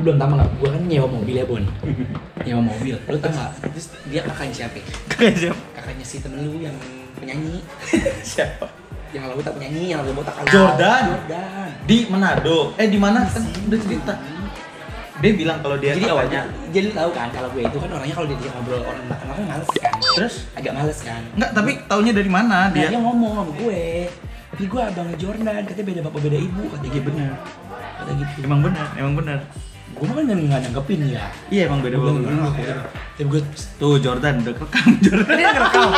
lu belum tahu nggak? Gua kan nyewa mobil ya Bon. nyewa mobil. Lu tau nggak? Terus dia kakaknya siapa? Kakak siapa? Kakaknya si temen lu yang penyanyi. Siapa? yang lagu tak penyanyi, yang lagu botak kalau. Jordan. Jordan. Di Manado. Eh di mana kan udah cerita. Dia bilang kalau dia jadi awalnya, kakaknya. jadi tahu kan kalau gue itu kan orangnya kalau dia ngobrol orang belakang kan males kan. Terus? Agak males kan. Enggak, tapi taunya dari mana Dia, dia? dia ngomong sama gue, ini gue abangnya Jordan, katanya beda bapak beda ibu, katanya Iya gitu. benar. Kata gitu. Emang benar, emang benar. Gue kan nggak nanggepin ya. Iya emang beda banget. Tapi gue Tuh Jordan udah kerekam Jordan. Dia ngerekam.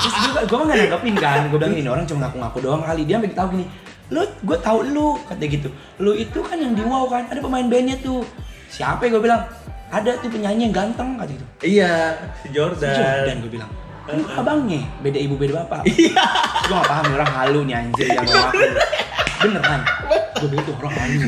Terus gue gue mah gak nanggepin kan. Gue bilang ini orang cuma ngaku-ngaku doang kali. Dia sampai tahu gini. Lu gue tahu lu kata gitu. Lu itu kan yang di wow kan ada pemain bandnya tuh. Siapa ya gue bilang? Ada tuh penyanyi yang ganteng kata gitu. Iya, si Si Jordan. Jordan gue bilang. Kan abangnya beda ibu beda bapak. Iya. gue gak paham orang halu nih anjir yang ngaku. Bener kan? Gue bilang tuh orang halu.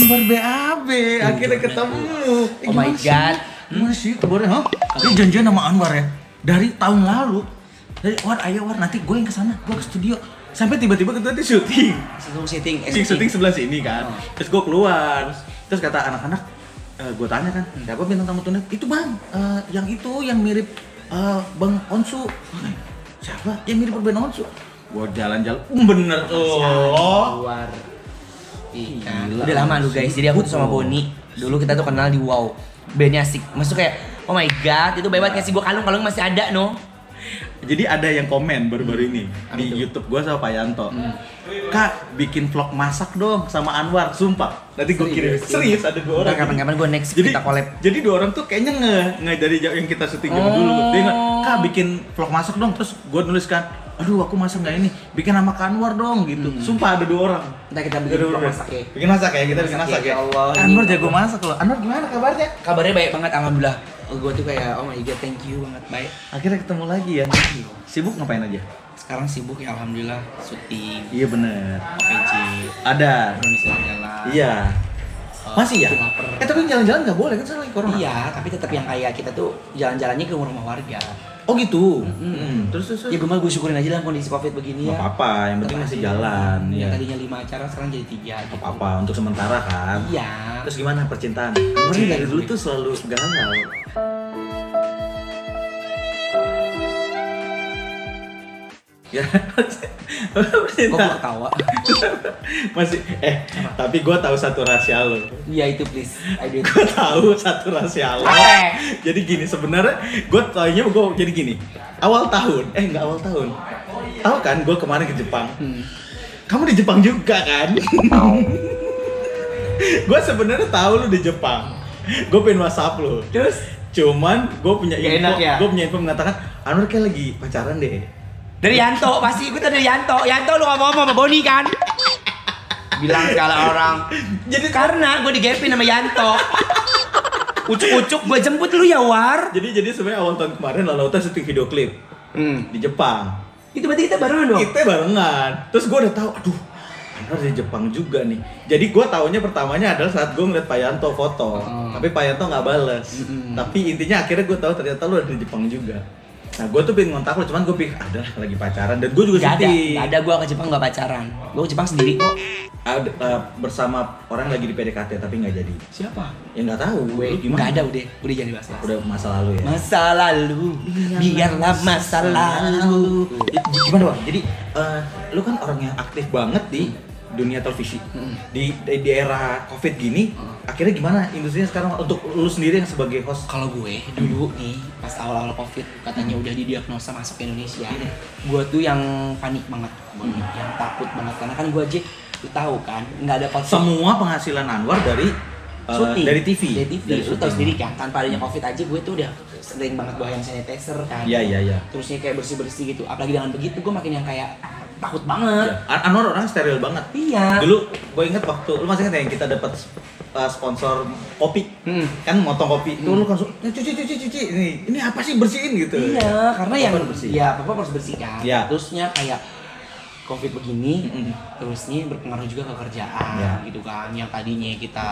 Anwar BAB akhirnya Jordan. ketemu. Eh, Oh my? God. Gimana sih kabarnya? Hah? Ini janjian sama Anwar ya dari tahun lalu. Dari War, ayo War, nanti gue yang ke sana, gue ke studio. Sampai tiba-tiba kita di syuting. Langsung syuting. eh, Syuting, syuting sebelah sini kan. Oh. Terus gue keluar. Terus kata anak-anak, eh, gue tanya kan, siapa bintang tamu tunnel? Itu bang, eh, yang itu yang mirip eh, Bang Onsu. Eh, Siapa? Yang mirip Bang Onsu. Gue jalan-jalan, um, bener oh. Keluar. Iya. Gila. Udah lama lu guys. Jadi aku tuh sama Boni. Dulu kita tuh kenal di Wow. Bandnya asik. Maksud kayak, oh my god, itu banget ngasih gua kalung, kalung masih ada no. Jadi ada yang komen baru-baru ini Apa di itu? YouTube gua sama Pak Yanto. Hmm. Kak, bikin vlog masak dong sama Anwar, sumpah. Nanti gue kirim. Serius? Serius ada dua orang. Kapan-kapan gua next jadi kita collab. Jadi dua orang tuh kayaknya nge, nge dari jauh yang kita syuting Oh. dulu. Dia nge, kak bikin vlog masak dong. Terus gue nuliskan, aduh aku masak nggak ini, bikin sama Kak Anwar dong gitu. Sumpah ada dua orang. Ntar kita bikin dua masak ya. Bikin masak ya, kita bikin Masak masak ya, ya. ya Allah, Anwar ini- jago masak loh. Anwar gimana kabarnya? Kabarnya baik banget, alhamdulillah. Gue tuh kayak, oh my god, thank you banget, baik. Akhirnya ketemu lagi ya. Sibuk ngapain aja? Sekarang sibuk ya, alhamdulillah, syuting, Iya bener. OPJ, Ada. Jalan. Iya. Eh, Masih ya? Eh tapi jalan-jalan nggak boleh kan sekarang lagi corona. Iya, tapi tetap yang kayak kita tuh jalan-jalannya ke rumah-rumah warga. Oh gitu. Hmm. Terus terus. Ya gue mah gue syukurin aja dalam kondisi covid begini ya. apa-apa, yang penting masih jalan. Yang Ya. tadinya lima acara sekarang jadi tiga. Gitu. apa-apa untuk sementara kan. Iya. Terus gimana percintaan? Cinta dari dulu tuh selalu galau. Ya, Kok gue percintaan ketawa? masih eh tapi gue tahu satu rahasia lo. Iya itu please. I do it. Gue tahu satu rahasia lo. Apa? Jadi gini sebenarnya gue taunya gue jadi gini. Awal tahun, eh nggak awal tahun. Tahu kan gue kemarin ke Jepang. Hmm. Kamu di Jepang juga kan? gue sebenarnya tahu lu di Jepang. Gue pengen WhatsApp lu. Terus? Cuman gue punya Gak info, ya? gue punya info mengatakan Anwar kayak lagi pacaran deh. Dari Yanto, pasti gue tuh dari Yanto. Yanto lu ngomong sama Boni kan? Bilang segala orang. Jadi Karena gue digepin sama Yanto. Ucuk-ucuk gue jemput lu ya War. jadi jadi sebenarnya awal tahun kemarin lalu kita syuting video klip Hmm. di Jepang. Itu berarti kita barengan dong? Kita barengan. Terus gue udah tahu, aduh Anwar dari Jepang juga nih. Jadi gue taunya pertamanya adalah saat gue ngeliat Pak Yanto foto. Hmm. Tapi Pak Yanto nggak bales. Mm-mm. Tapi intinya akhirnya gue tahu ternyata lu di Jepang juga. Nah gue tuh pengen ngontak lu, cuman gue pikir ada lagi pacaran dan gue juga Gak ada, gak ada gue ke Jepang gak pacaran. Gue ke Jepang sendiri kok. Ada, eh, bersama orang lagi di PDKT tapi nggak jadi. Siapa? Ya nggak tahu. Gue gimana? gak ada udah, udah jangan dibahas. Udah masa lalu ya. Masa lalu, biarlah masa lalu. Gimana bang? Jadi eh, lu kan orang yang aktif banget di dunia televisi. Hmm. Di, di di era covid gini, akhirnya gimana industrinya sekarang untuk lu sendiri yang sebagai host? Kalau gue dulu nih pas awal-awal covid katanya udah didiagnosa masuk ke Indonesia, gue tuh yang panik banget, Hmm. yang takut banget karena kan gue aja lu tahu kan nggak ada covid Semua penghasilan Anwar dari eh, dari TV. dari TV Dari lu tahu sendiri kan tanpa adanya covid aja gue tuh udah sering banget bawa hand sanitizer kan Iya iya iya. terusnya kayak bersih bersih gitu apalagi dengan begitu gue makin yang kayak takut banget An- Anwar orang steril banget. iya Dulu gue inget waktu lu masih inget ya yang kita dapat uh, sponsor kopi Hmm. kan motong kopi itu Hmm. lu langsung "Eh, cuci cuci cuci ini ini apa sih bersihin gitu Iya, karena Apa yang bersih? ya apa harus bersih kan. Iya. Terusnya kayak covid begini, Mm-mm. terusnya berpengaruh juga ke kerjaan Iya. gitu kan. Yang tadinya kita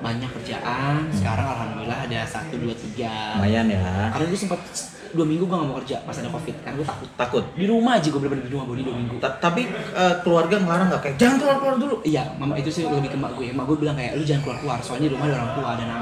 banyak kerjaan sekarang alhamdulillah ada satu dua tiga lumayan ya karena gue sempat dua minggu gue gak mau kerja pas ada covid. Karena gue takut. Takut? Di rumah aja gue bener-bener di rumah body dua minggu. Ta- tapi eh, keluarga ngelarang nggak? Kayak jangan keluar keluar dulu. Iya mama itu sih lebih ke mak gue mak gue bilang kayak lu jangan keluar keluar soalnya di rumah ada orang tua ada anak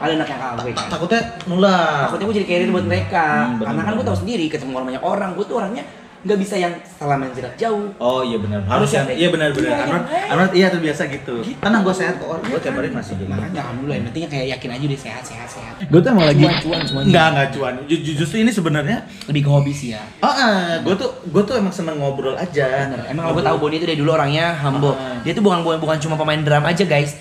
ada anak yang KW kan takutnya nular. Takutnya gue jadi carrier buat mereka. Hmm, karena kan gue tahu sendiri ketemu orang banyak orang. Gue tuh orangnya nggak bisa yang salah main jarak jauh Oh iya benar. Harus yang iya benar benar. Iya, Anwar, iya. Anwar iya terbiasa gitu. Tenang gue sehat kok. Gue tiap hari masih gitu. makanya alhamdulillah yang penting kayak yakin aja udah sehat sehat sehat Gue tuh emang lagi- Cuan, semuanya. Enggak enggak cuan. Ju- ju- Justru ini sebenarnya lebih ke hobi sih ya Oh, gue tuh gue tuh emang seneng ngobrol aja. Bener. Emang gue tahu Boni itu dari dulu orangnya humble. Ah. Dia tuh bukan bukan, bukan cuma pemain drum aja guys.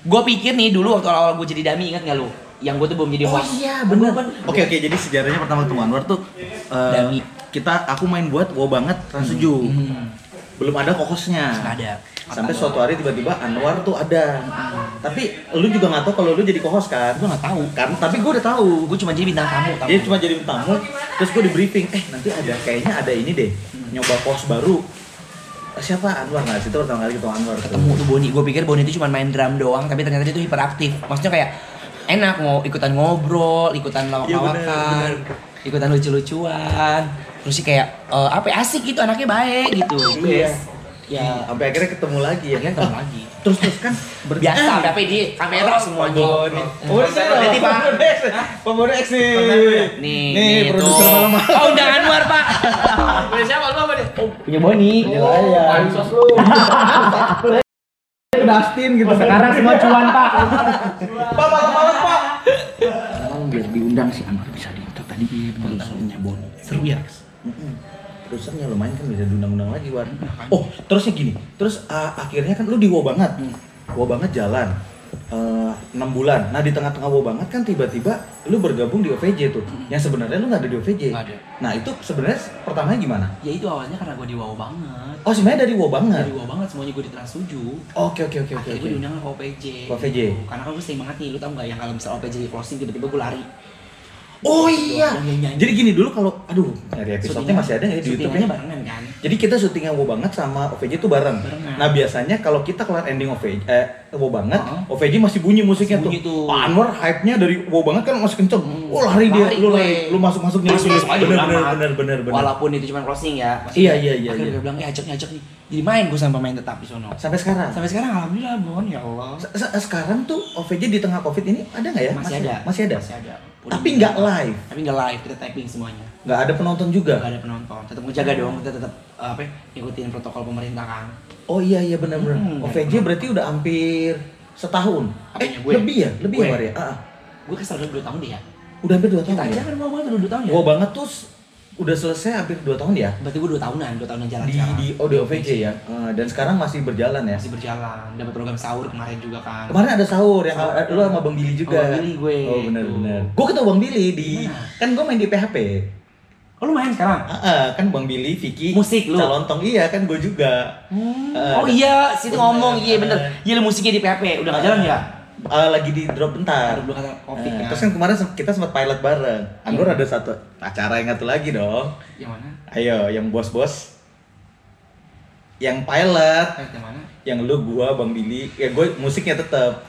Gue pikir nih dulu waktu awal-awal gue jadi dami ingat nggak lu? Yang gue tuh belum jadi Oh host. iya Kan benar. kan- Oke oke jadi sejarahnya pertama ketemu Anwar tuh eh, Dami. Kita aku main buat wow banget trans 7. Hmm. Belum ada kokosnya. Nggak ada. Sampai suatu hari tiba-tiba Anwar tuh ada. Tapi lu juga nggak tahu kalau lu jadi co-host kan? Gue nggak tahu. Kan tapi gue udah tahu. Gue cuma jadi bintang tamu. tamu. Dia cuma jadi tamu, terus gue di briefing, eh nanti ada kayaknya ada ini deh, nyoba pos baru. Siapa Anwar nah situ pertama kali ketemu Anwar ketemu tuh Boni. Gue pikir Boni itu cuma main drum doang, tapi ternyata dia tuh hiperaktif. Maksudnya kayak enak mau ikutan ngobrol, ikutan Iya, lawak-lawakan, ikutan lucu-lucuan. Terus sih kayak eh, apa ya, asik gitu anaknya baik gitu. Iya. Ya, Sampai akhirnya ketemu lagi ya. akhirnya ketemu lagi. Terus terus kan Biasa, Eh, tapi di kamera semuanya. Oh, ini saya Berarti, Pak. Pak Boni X nih. Nih, nih, produser tuh. malam-malam. Oh, udah Anwar, Pak. Punya siapa lu apa deh? punya Boni. ya. Pansos lu. Dustin gitu. Sekarang semua cuan, Pak. Pak malam-malam Pak. Emang biar diundang si Anwar bisa diundang tadi produsernya Boni. Seru ya? Produsernya lumayan kan bisa diundang-undang lagi War. Oh terusnya gini, terus uh, akhirnya kan lu di wow banget, wow banget jalan eh, enam bulan. Nah di tengah-tengah wow banget kan tiba-tiba lu bergabung di OVJ tuh, yang sebenarnya lu nggak ada di OVJ. Nggak ada. Nah itu sebenarnya pertamanya gimana? Ya itu awalnya karena gue di wow banget. Oh sebenarnya dari wow banget. Dari wow banget semuanya gue di Trans 7. Oke oke oke oke. Gue diundang ke OPJ. OPJ. Karena kan gue sering banget nih, lu tau gak yang kalau misal di closing tiba-tiba gue lari. Oh iya. Yang nyanyi. Jadi gini dulu kalau, aduh, dari episode-nya masih ada nggak ya di syutingannya YouTube-nya? barengan kan? Jadi kita syutingnya wow banget sama OVJ tuh bareng. Barengan. Nah biasanya kalau kita kelar ending OVJ, eh wow banget, Heeh. OVJ masih bunyi musiknya Masih bunyi tuh. tuh. Pak Anwar hype-nya dari wow banget kan masih kenceng. Hmm. Oh lari, dia, lu lari, lu masuk masuk masuk aja bener, bener, bener bener bener. Walaupun itu cuma closing ya. Iya, iya, iya, Akhirnya iya. gue bilang, ya ajak nih ajak nih. Jadi main gue sama pemain tetap di sono. Sampai sekarang. Sampai sekarang alhamdulillah Bon, ya Allah. Se- se- Sekarang tuh OVJ di tengah covid ini ada nggak ya? Masih ada. Masih ada. Masih ada. Tapi nggak live, Tapi nggak live, kita typing semuanya. nggak ada penonton juga. Gak ada penonton. Tetap ngejaga dong, kita tetap uh, apa? ya, Ngikutin protokol pemerintah kan. Oh iya iya benar benar. Hmm, OVJ berarti udah hampir setahun. Apanya, eh gue? lebih ya, lebih ya Gue? Ya. Ah, ah. Gue kesel udah 2 tahun deh ya. Udah hampir dua tahun. Kita aja ya? kan mau banget udah 2 tahun ya. Wow banget tuh udah selesai hampir dua tahun ya. Berarti gue 2 tahunan, 2 tahunan jalan di di oh di OVJ ya dan sekarang masih berjalan ya Masih berjalan. Dapat program sahur kemarin juga kan. kemarin ada sahur yang Sahur. lu sama bang Billy juga Sama Bang Billy gue. oh benar benar gue ketemu bang Billy di kan gue main di PHP Oh lu main sekarang? Ah, ah, kan bang Billy Vicky Musik lu? Calontong iya kan gue juga Eh, oh iya, situ bener, ngomong, iya bener. bener. Iya lu musiknya di PHP, udah gak jalan ya? Eh, lagi di drop bentar dulu kata covid Eh, kan. terus kan kemarin kita sempat pilot bareng Anggur Iya. ada satu acara yang satu lagi dong Yang mana? ayo yang bos-bos yang pilot Eh, yang mana? yang lu gua bang Billy ya gue musiknya tetap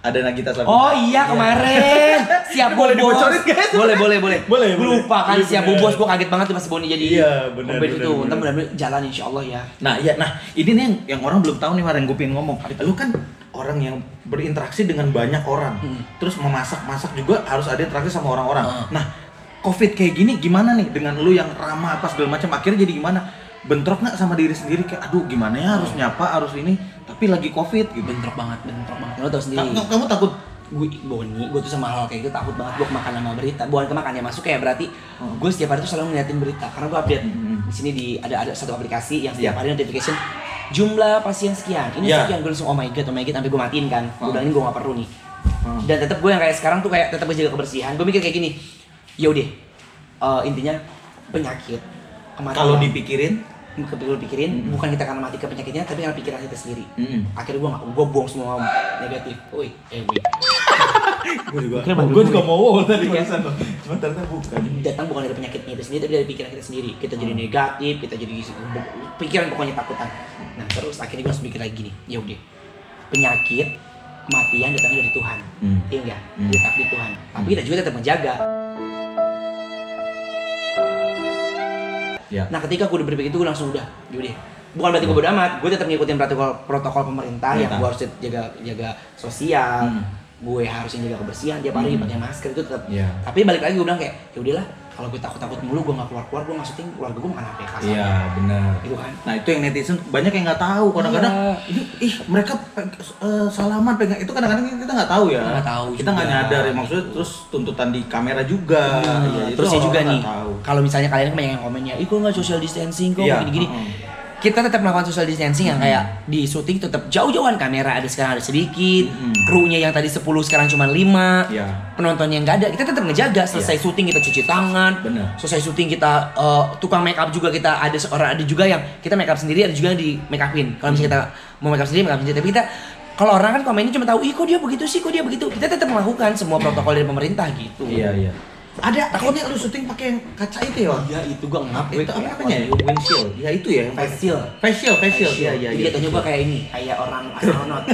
ada Nagita Slavina Oh iya kemarin siap Boleh dibocorin, guys? Boleh boleh boleh. Boleh, lupa kan Iya, siap bubos. Gue kaget banget tuh pas Boni jadi. Iya, pembeli bener, itu. bener. Ntar benar-benar jalan insya Allah ya. Nah iya, nah ini nih yang, yang orang belum tahu nih Mar, yang gue pengen ngomong. Lu kan orang yang berinteraksi dengan banyak orang, Hmm. terus memasak-masak juga harus ada interaksi sama orang-orang. Ah. Nah, covid kayak gini gimana nih dengan lu yang ramah apa segala macam? Akhirnya jadi gimana? Bentrok nggak sama diri sendiri kayak, aduh gimana ya harus nyapa harus ini, tapi lagi covid gitu. Bentrok banget, bentrok banget. Lo tau sendiri. Kamu, kamu takut? gue Boni, gue tuh sama hal kayak gitu takut banget gue kemakan sama berita. Bukan kemakan ya masuk kayak berarti gue setiap hari tuh selalu ngeliatin berita karena gue update Hmm. di sini di ada ada satu aplikasi yang Iya. setiap hari notification jumlah pasien sekian ini Iya. sekian gue langsung oh my god oh my god sampai gue matiin kan gue Hmm. bilang ini gue gak perlu nih Hmm. dan tetap gue yang kayak sekarang tuh kayak tetap menjaga kebersihan gue mikir kayak gini ya udah eh, intinya penyakit kematian Kalau dipikirin, kepikir pikirin Mm-mm. bukan kita karena mati ke penyakitnya tapi karena pikiran kita sendiri Mm-mm. akhirnya gue gak gue buang semua negatif woi eh gue juga, gue gue. juga mau tadi Iya. barusan loh. Cuma ternyata bukan. datang bukan dari penyakitnya itu sendiri tapi dari pikiran kita sendiri kita jadi negatif kita jadi pikiran pokoknya takutan nah terus akhirnya gue harus mikir lagi gini ya udah penyakit kematian datangnya dari Tuhan. Hmm. Iya enggak? Hmm. Dia takdir Tuhan. Tapi kita juga tetap menjaga. Ya. Nah ketika gue udah berpikir itu gue langsung udah, yaudah. Bukan berarti gue bodo amat, gue tetap ngikutin protokol protokol pemerintah yang Pemerintah. gue harus jaga jaga sosial, Hmm. Gue harus jaga kebersihan tiap hari Hmm. pakai masker itu tetap. Iya. Tapi balik lagi gue bilang kayak, ya udahlah, kalau gue takut-takut mulu gue nggak keluar keluar, gue syuting, keluarga gue makan apa kasar. Iya, benar. Gitu kan. Nah itu yang netizen banyak yang nggak tahu kadang-kadang Iya. ini ih mereka eh, salaman pegang itu kadang-kadang kita nggak tahu ya Kita nggak tahu kita nggak nyadar ya maksudnya terus tuntutan di kamera juga Nah, itu terus ya juga nih, kalau misalnya kalian banyak yang komennya, ih kok nggak social distancing, kok Iya, gini-gini. heeh. Kita tetap melakukan social distancing yang kayak di syuting tetap jauh-jauhan kamera ada sekarang ada sedikit, Mm-mm. krunya yang tadi 10 sekarang cuma 5, Iya. penontonnya nggak ada. Kita tetap ngejaga selesai syuting kita cuci tangan, Bener. selesai syuting kita eh, tukang make up juga kita ada seorang ada juga yang kita make up sendiri ada juga yang di make upin. Kalau misalnya kita mau make up sendiri make up sendiri tapi kita kalau orang kan komennya cuma tahu, ih kok dia begitu sih, kok dia begitu. Kita tetap melakukan semua protokol dari pemerintah gitu. iya iya ada takutnya lu syuting pakai yang kaca itu ya? Iya itu gua ngap. itu apa namanya ya windshield ya itu ya Facial. facial facial iya iya iya jatuhnya gua kayak ini, kayak orang astronot.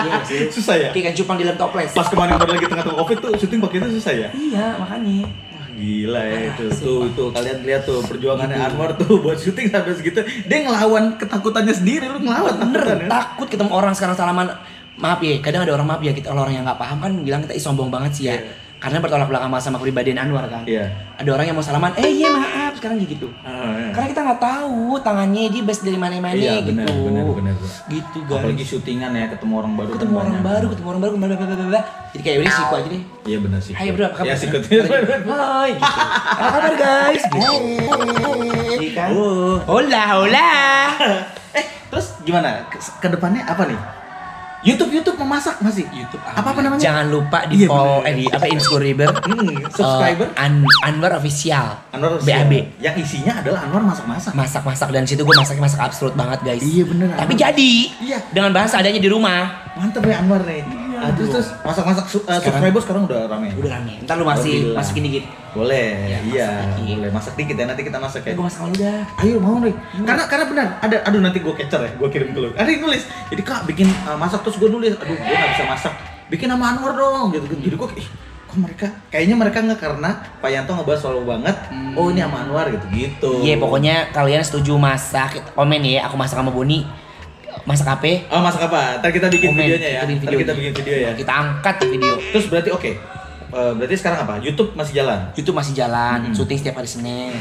Iya sih. Susah ya? Kayak cupang di dalam toples. pas kemarin baru lagi tengah-tengah covid tuh syuting pakai itu susah ya Iya, makanya. Wah, Gila ya Ah, itu sumpah. tuh tuh kalian lihat tuh perjuangannya Gitu. Anwar tuh buat syuting sampai segitu dia ngelawan ketakutannya sendiri lu ngelawan Bener, takutannya. takut ketemu orang sekarang salaman. Maaf ya, kadang ada orang maaf ya kita kalau orang yang nggak paham kan bilang kita "Ih, sombong banget sih ya. Iya. Karena bertolak belakang sama, sama kepribadian Anwar kan. Iya. Ada orang yang mau salaman, eh iya maaf sekarang gitu. Ah, iya. Karena kita nggak tahu tangannya dia best dari mana-mana Iya, gitu. benar, benar, benar, benar. Gitu guys. Apalagi syutingan ya ketemu orang baru. ketemu orang banyak. baru, ketemu orang baru, bla bla bla bla bla. Jadi kayak udah siku aja deh. Iya benar sih. Hai bro, apa kabar? Ya sikut. Hai gitu. Apa kabar guys? Gitu. Iya kan? Oh. Hola, hola. eh, terus gimana? Ke, ke depannya apa nih? YouTube YouTube memasak masih? YouTube Apa apa namanya? Jangan lupa di Iya, follow bener. eh di apa Inscriber Hmm, subscriber An Anwar official. Anwar BAB. Yang isinya adalah Anwar masak-masak. Masak-masak dan situ gue masaknya masak absolut banget guys. Iya, bener, Tapi Anwar. jadi Iya. dengan bahasa adanya di rumah. Mantep ya Anwar nih. Ah, terus terus masak-masak su- uh, Sekarang- subscriber sekarang udah rame. Udah rame. Ntar lu masih Alhamdulillah. masukin dikit. Boleh, Ya, iya, masak boleh masak dikit ya nanti kita masak ya. Gue masak sama lu dah. Ayo mau nih. Karena karena benar ada aduh nanti gue capture ya, gue kirim ke lu. Ada yang nulis. Jadi Kak bikin uh, masak terus gue nulis. Aduh, gue gak bisa masak. Bikin nama Anwar dong gitu. gitu. Jadi gue ih kok mereka kayaknya mereka nggak karena Pak Yanto ngebahas selalu banget. Oh ini sama Anwar gitu gitu. Iya pokoknya kalian setuju masak komen ya. Aku masak sama Boni. Masak apa? Oh masak apa? Ntar kita bikin Komen, videonya ya. kita bikin Ntar videonya. kita bikin video ya. Kita angkat video. Terus berarti oke. Eh, berarti sekarang apa? YouTube masih jalan. YouTube masih jalan, Mm-mm. syuting setiap hari Senin.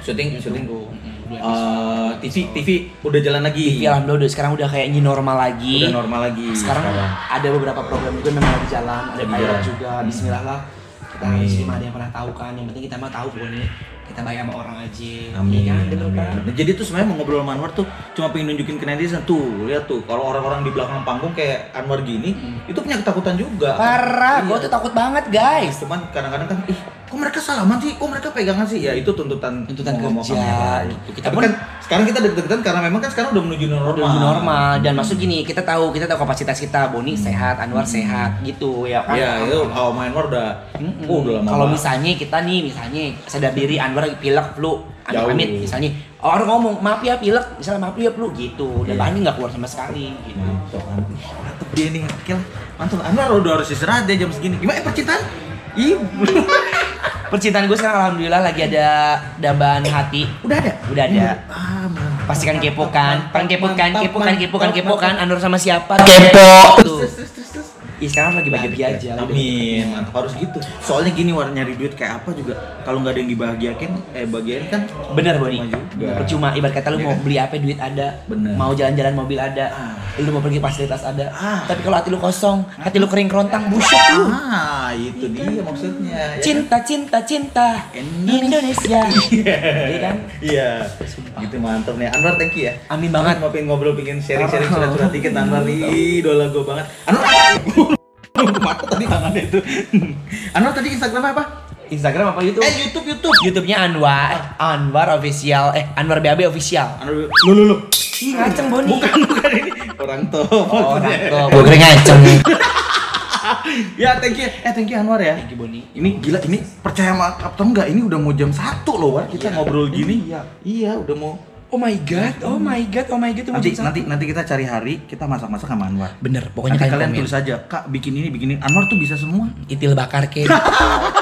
Syuting syuting. Udah Eh, TV TV udah jalan lagi. TV alhamdulillah udah sekarang udah kayak new normal lagi. Udah normal lagi. sekarang ada beberapa program juga memang lagi jalan, ada pilot juga. Hmm. Bismillah lah. Kita Amin. harus terima ada yang pernah tahu kan. Yang penting kita mah tahu pokoknya kita baik sama orang aja. Amin. Iya kan? Amin. kan? Nah, Jadi tuh sebenarnya mau ngobrol sama Anwar tuh cuma pengen nunjukin ke netizen tuh, lihat tuh kalau orang-orang di belakang panggung kayak Anwar gini, itu punya ketakutan juga. Parah, Iya. gue tuh takut banget guys. Cuman kadang-kadang kan, ih, kok mereka salaman sih? Kok mereka pegangan sih? Ya itu tuntutan Tuntutan kerja, gitu. Kita Tapi pun- kan sekarang kita deg-degan karena memang kan sekarang udah menuju normal. Udah lebih normal dan maksud gini kita tahu kita tahu kapasitas kita Boni sehat Anwar sehat gitu ya kan Iya, itu kalau main Anwar udah, Mm-mm. oh, udah lama Kalau misalnya kita nih, misalnya sadar diri Anwar pilek flu, amit misalnya orang ngomong maaf ya pilek, misalnya maaf ya flu gitu, dan. Bani nggak keluar sama sekali gitu. Mantap dia nih. Mantap, Anwar udah harus istirahat dia jam segini. Gimana eh, percintaan? Ih, Percintaan gue sekarang alhamdulillah lagi ada dambaan hati. udah ada? Udah ada. Ah, mantap. Pastikan kepo kan, kan kepo kan, kepo kan, kepo kan, kepo kan. Anwar sama siapa? Kepo. Tuh. Ih, sekarang lagi bahagia aja. udah. Amin, mantap harus gitu. Soalnya gini war nyari duit kayak apa juga kalau nggak ada yang dibahagiakan, eh bagian kan Bener Boni. Percuma ibarat kata lu Iya mau kan? beli apa duit ada. Bener. Mau jalan-jalan mobil ada. Ah. Lu mau pergi fasilitas ada. Ah. Tapi kalau hati lu kosong, hati lu kering kerontang, buset lu. Ah, itu dia maksudnya. ya kan? Cinta, cinta, cinta. Indonesia. Iya kan? Iya. Gitu mantap nih. Anwar thank you ya. Amin banget. Mau pengen ngobrol, pengen sharing-sharing Oh. surat-surat dikit Anwar nih, idola gue banget. Anwar. Mata tadi tangannya itu. Anwar tadi Instagramnya apa? Instagram apa YouTube? Eh YouTube YouTube. YouTube-nya Anwar, eh, Anwar official, eh Anwar BAB official. Anwar lu lu lu. Ih, ngaceng Boni. Bukan bukan ini orang tua. Oh, orang tuh. Gue kira ngaceng. Ya thank you. Eh thank you Anwar ya. Thank you Boni. Ini gila ini percaya sama atau enggak ini udah mau jam satu loh War kita Iya. ngobrol gini. Iya. Iya udah mau Oh my god, oh my god, oh my god. itu mau Nanti nanti nanti kita cari hari kita masak-masak sama Anwar. Bener, pokoknya Nanti kalian, kalian komen. tulis aja, Kak bikin ini bikin ini. Anwar tuh bisa semua. Itil bakar ke.